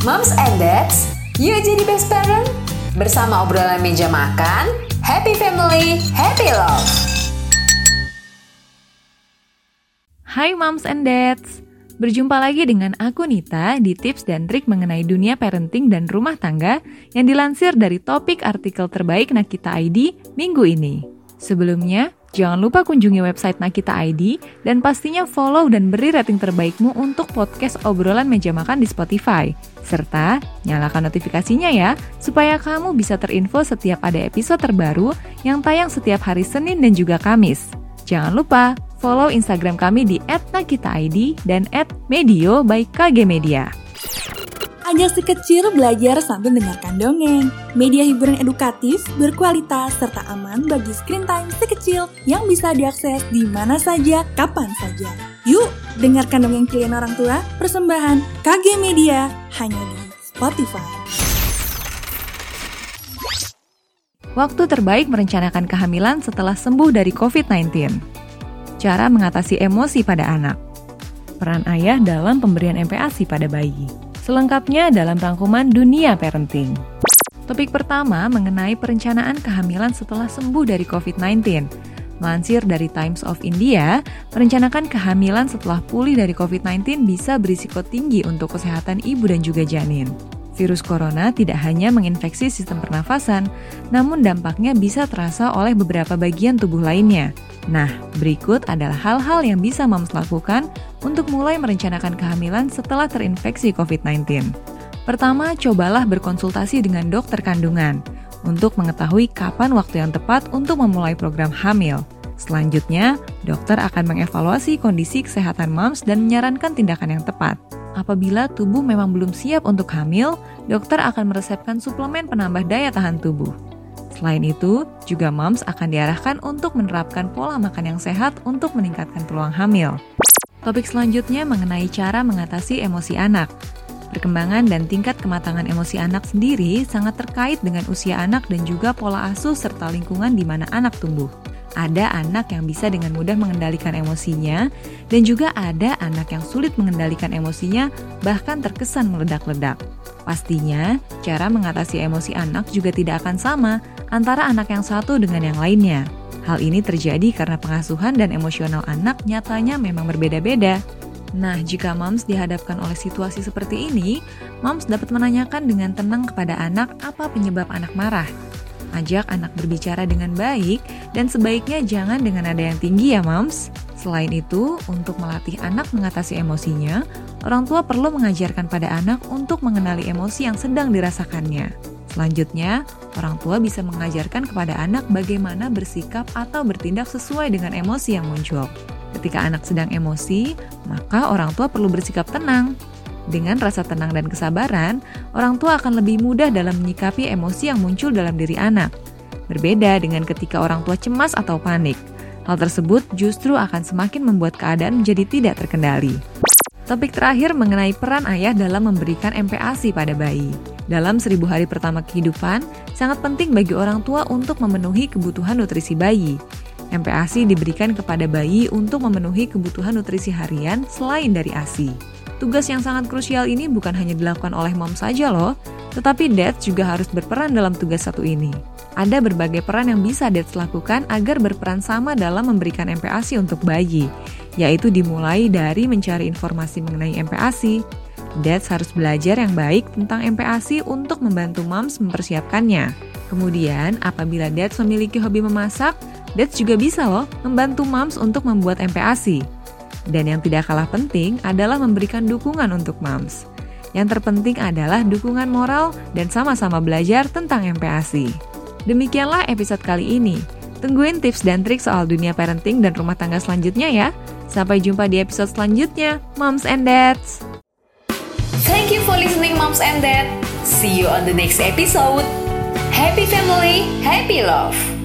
Moms and Dads, yuk jadi best parent. Bersama obrolan meja makan, happy family, happy love. Hai Moms and Dads, berjumpa lagi dengan aku Nita di tips dan trik mengenai dunia parenting dan rumah tangga yang dilansir dari topik artikel terbaik Nakita ID minggu ini. Sebelumnya, Jangan lupa kunjungi website Nakita ID dan pastinya follow dan beri rating terbaikmu untuk podcast obrolan meja makan di Spotify. Serta nyalakan notifikasinya ya, supaya kamu bisa terinfo setiap ada episode terbaru yang tayang setiap hari Senin dan juga Kamis. Jangan lupa follow Instagram kami di @nakitaid dan @medio by KG Media. Ajak si kecil belajar sambil mendengarkan dongeng. Media hiburan edukatif, berkualitas, serta aman bagi screen time si kecil yang bisa diakses di mana saja, kapan saja. Yuk, dengarkan dongeng pilihan orang tua, persembahan KG Media, hanya di Spotify. Waktu terbaik merencanakan kehamilan setelah sembuh dari COVID-19. Cara mengatasi emosi pada anak. Peran ayah dalam pemberian MPASI pada bayi. Selengkapnya dalam rangkuman Dunia Parenting. Topik pertama mengenai perencanaan kehamilan setelah sembuh dari COVID-19. Lansir dari Times of India, merencanakan kehamilan setelah pulih dari COVID-19 bisa berisiko tinggi untuk kesehatan ibu dan juga janin. Virus corona tidak hanya menginfeksi sistem pernafasan, namun dampaknya bisa terasa oleh beberapa bagian tubuh lainnya. Nah, berikut adalah hal-hal yang bisa moms lakukan untuk mulai merencanakan kehamilan setelah terinfeksi COVID-19. Pertama, cobalah berkonsultasi dengan dokter kandungan untuk mengetahui kapan waktu yang tepat untuk memulai program hamil. Selanjutnya, dokter akan mengevaluasi kondisi kesehatan moms dan menyarankan tindakan yang tepat. Apabila tubuh memang belum siap untuk hamil, dokter akan meresepkan suplemen penambah daya tahan tubuh. Selain itu, juga moms akan diarahkan untuk menerapkan pola makan yang sehat untuk meningkatkan peluang hamil. Topik selanjutnya mengenai cara mengatasi emosi anak. Perkembangan dan tingkat kematangan emosi anak sendiri sangat terkait dengan usia anak dan juga pola asuh serta lingkungan di mana anak tumbuh ada anak yang bisa dengan mudah mengendalikan emosinya, dan juga ada anak yang sulit mengendalikan emosinya, bahkan terkesan meledak-ledak. Pastinya, cara mengatasi emosi anak juga tidak akan sama antara anak yang satu dengan yang lainnya. Hal ini terjadi karena pengasuhan dan emosional anak nyatanya memang berbeda-beda. Nah, jika moms dihadapkan oleh situasi seperti ini, moms dapat menanyakan dengan tenang kepada anak apa penyebab anak marah Ajak anak berbicara dengan baik dan sebaiknya jangan dengan nada yang tinggi ya moms. Selain itu, untuk melatih anak mengatasi emosinya, orang tua perlu mengajarkan pada anak untuk mengenali emosi yang sedang dirasakannya. Selanjutnya, orang tua bisa mengajarkan kepada anak bagaimana bersikap atau bertindak sesuai dengan emosi yang muncul. Ketika anak sedang emosi, maka orang tua perlu bersikap tenang, dengan rasa tenang dan kesabaran, orang tua akan lebih mudah dalam menyikapi emosi yang muncul dalam diri anak. Berbeda dengan ketika orang tua cemas atau panik. Hal tersebut justru akan semakin membuat keadaan menjadi tidak terkendali. Topik terakhir mengenai peran ayah dalam memberikan MPASI pada bayi. Dalam seribu hari pertama kehidupan, sangat penting bagi orang tua untuk memenuhi kebutuhan nutrisi bayi. MPASI diberikan kepada bayi untuk memenuhi kebutuhan nutrisi harian selain dari ASI. Tugas yang sangat krusial ini bukan hanya dilakukan oleh mom saja loh, tetapi dads juga harus berperan dalam tugas satu ini. Ada berbagai peran yang bisa dads lakukan agar berperan sama dalam memberikan MPASI untuk bayi, yaitu dimulai dari mencari informasi mengenai MPASI. Dads harus belajar yang baik tentang MPASI untuk membantu moms mempersiapkannya. Kemudian, apabila dads memiliki hobi memasak, dads juga bisa loh membantu moms untuk membuat MPASI. Dan yang tidak kalah penting adalah memberikan dukungan untuk moms. Yang terpenting adalah dukungan moral dan sama-sama belajar tentang MPASI. Demikianlah episode kali ini. Tungguin tips dan trik soal dunia parenting dan rumah tangga selanjutnya ya. Sampai jumpa di episode selanjutnya, Moms and Dads. Thank you for listening, Moms and Dad. See you on the next episode. Happy family, happy love.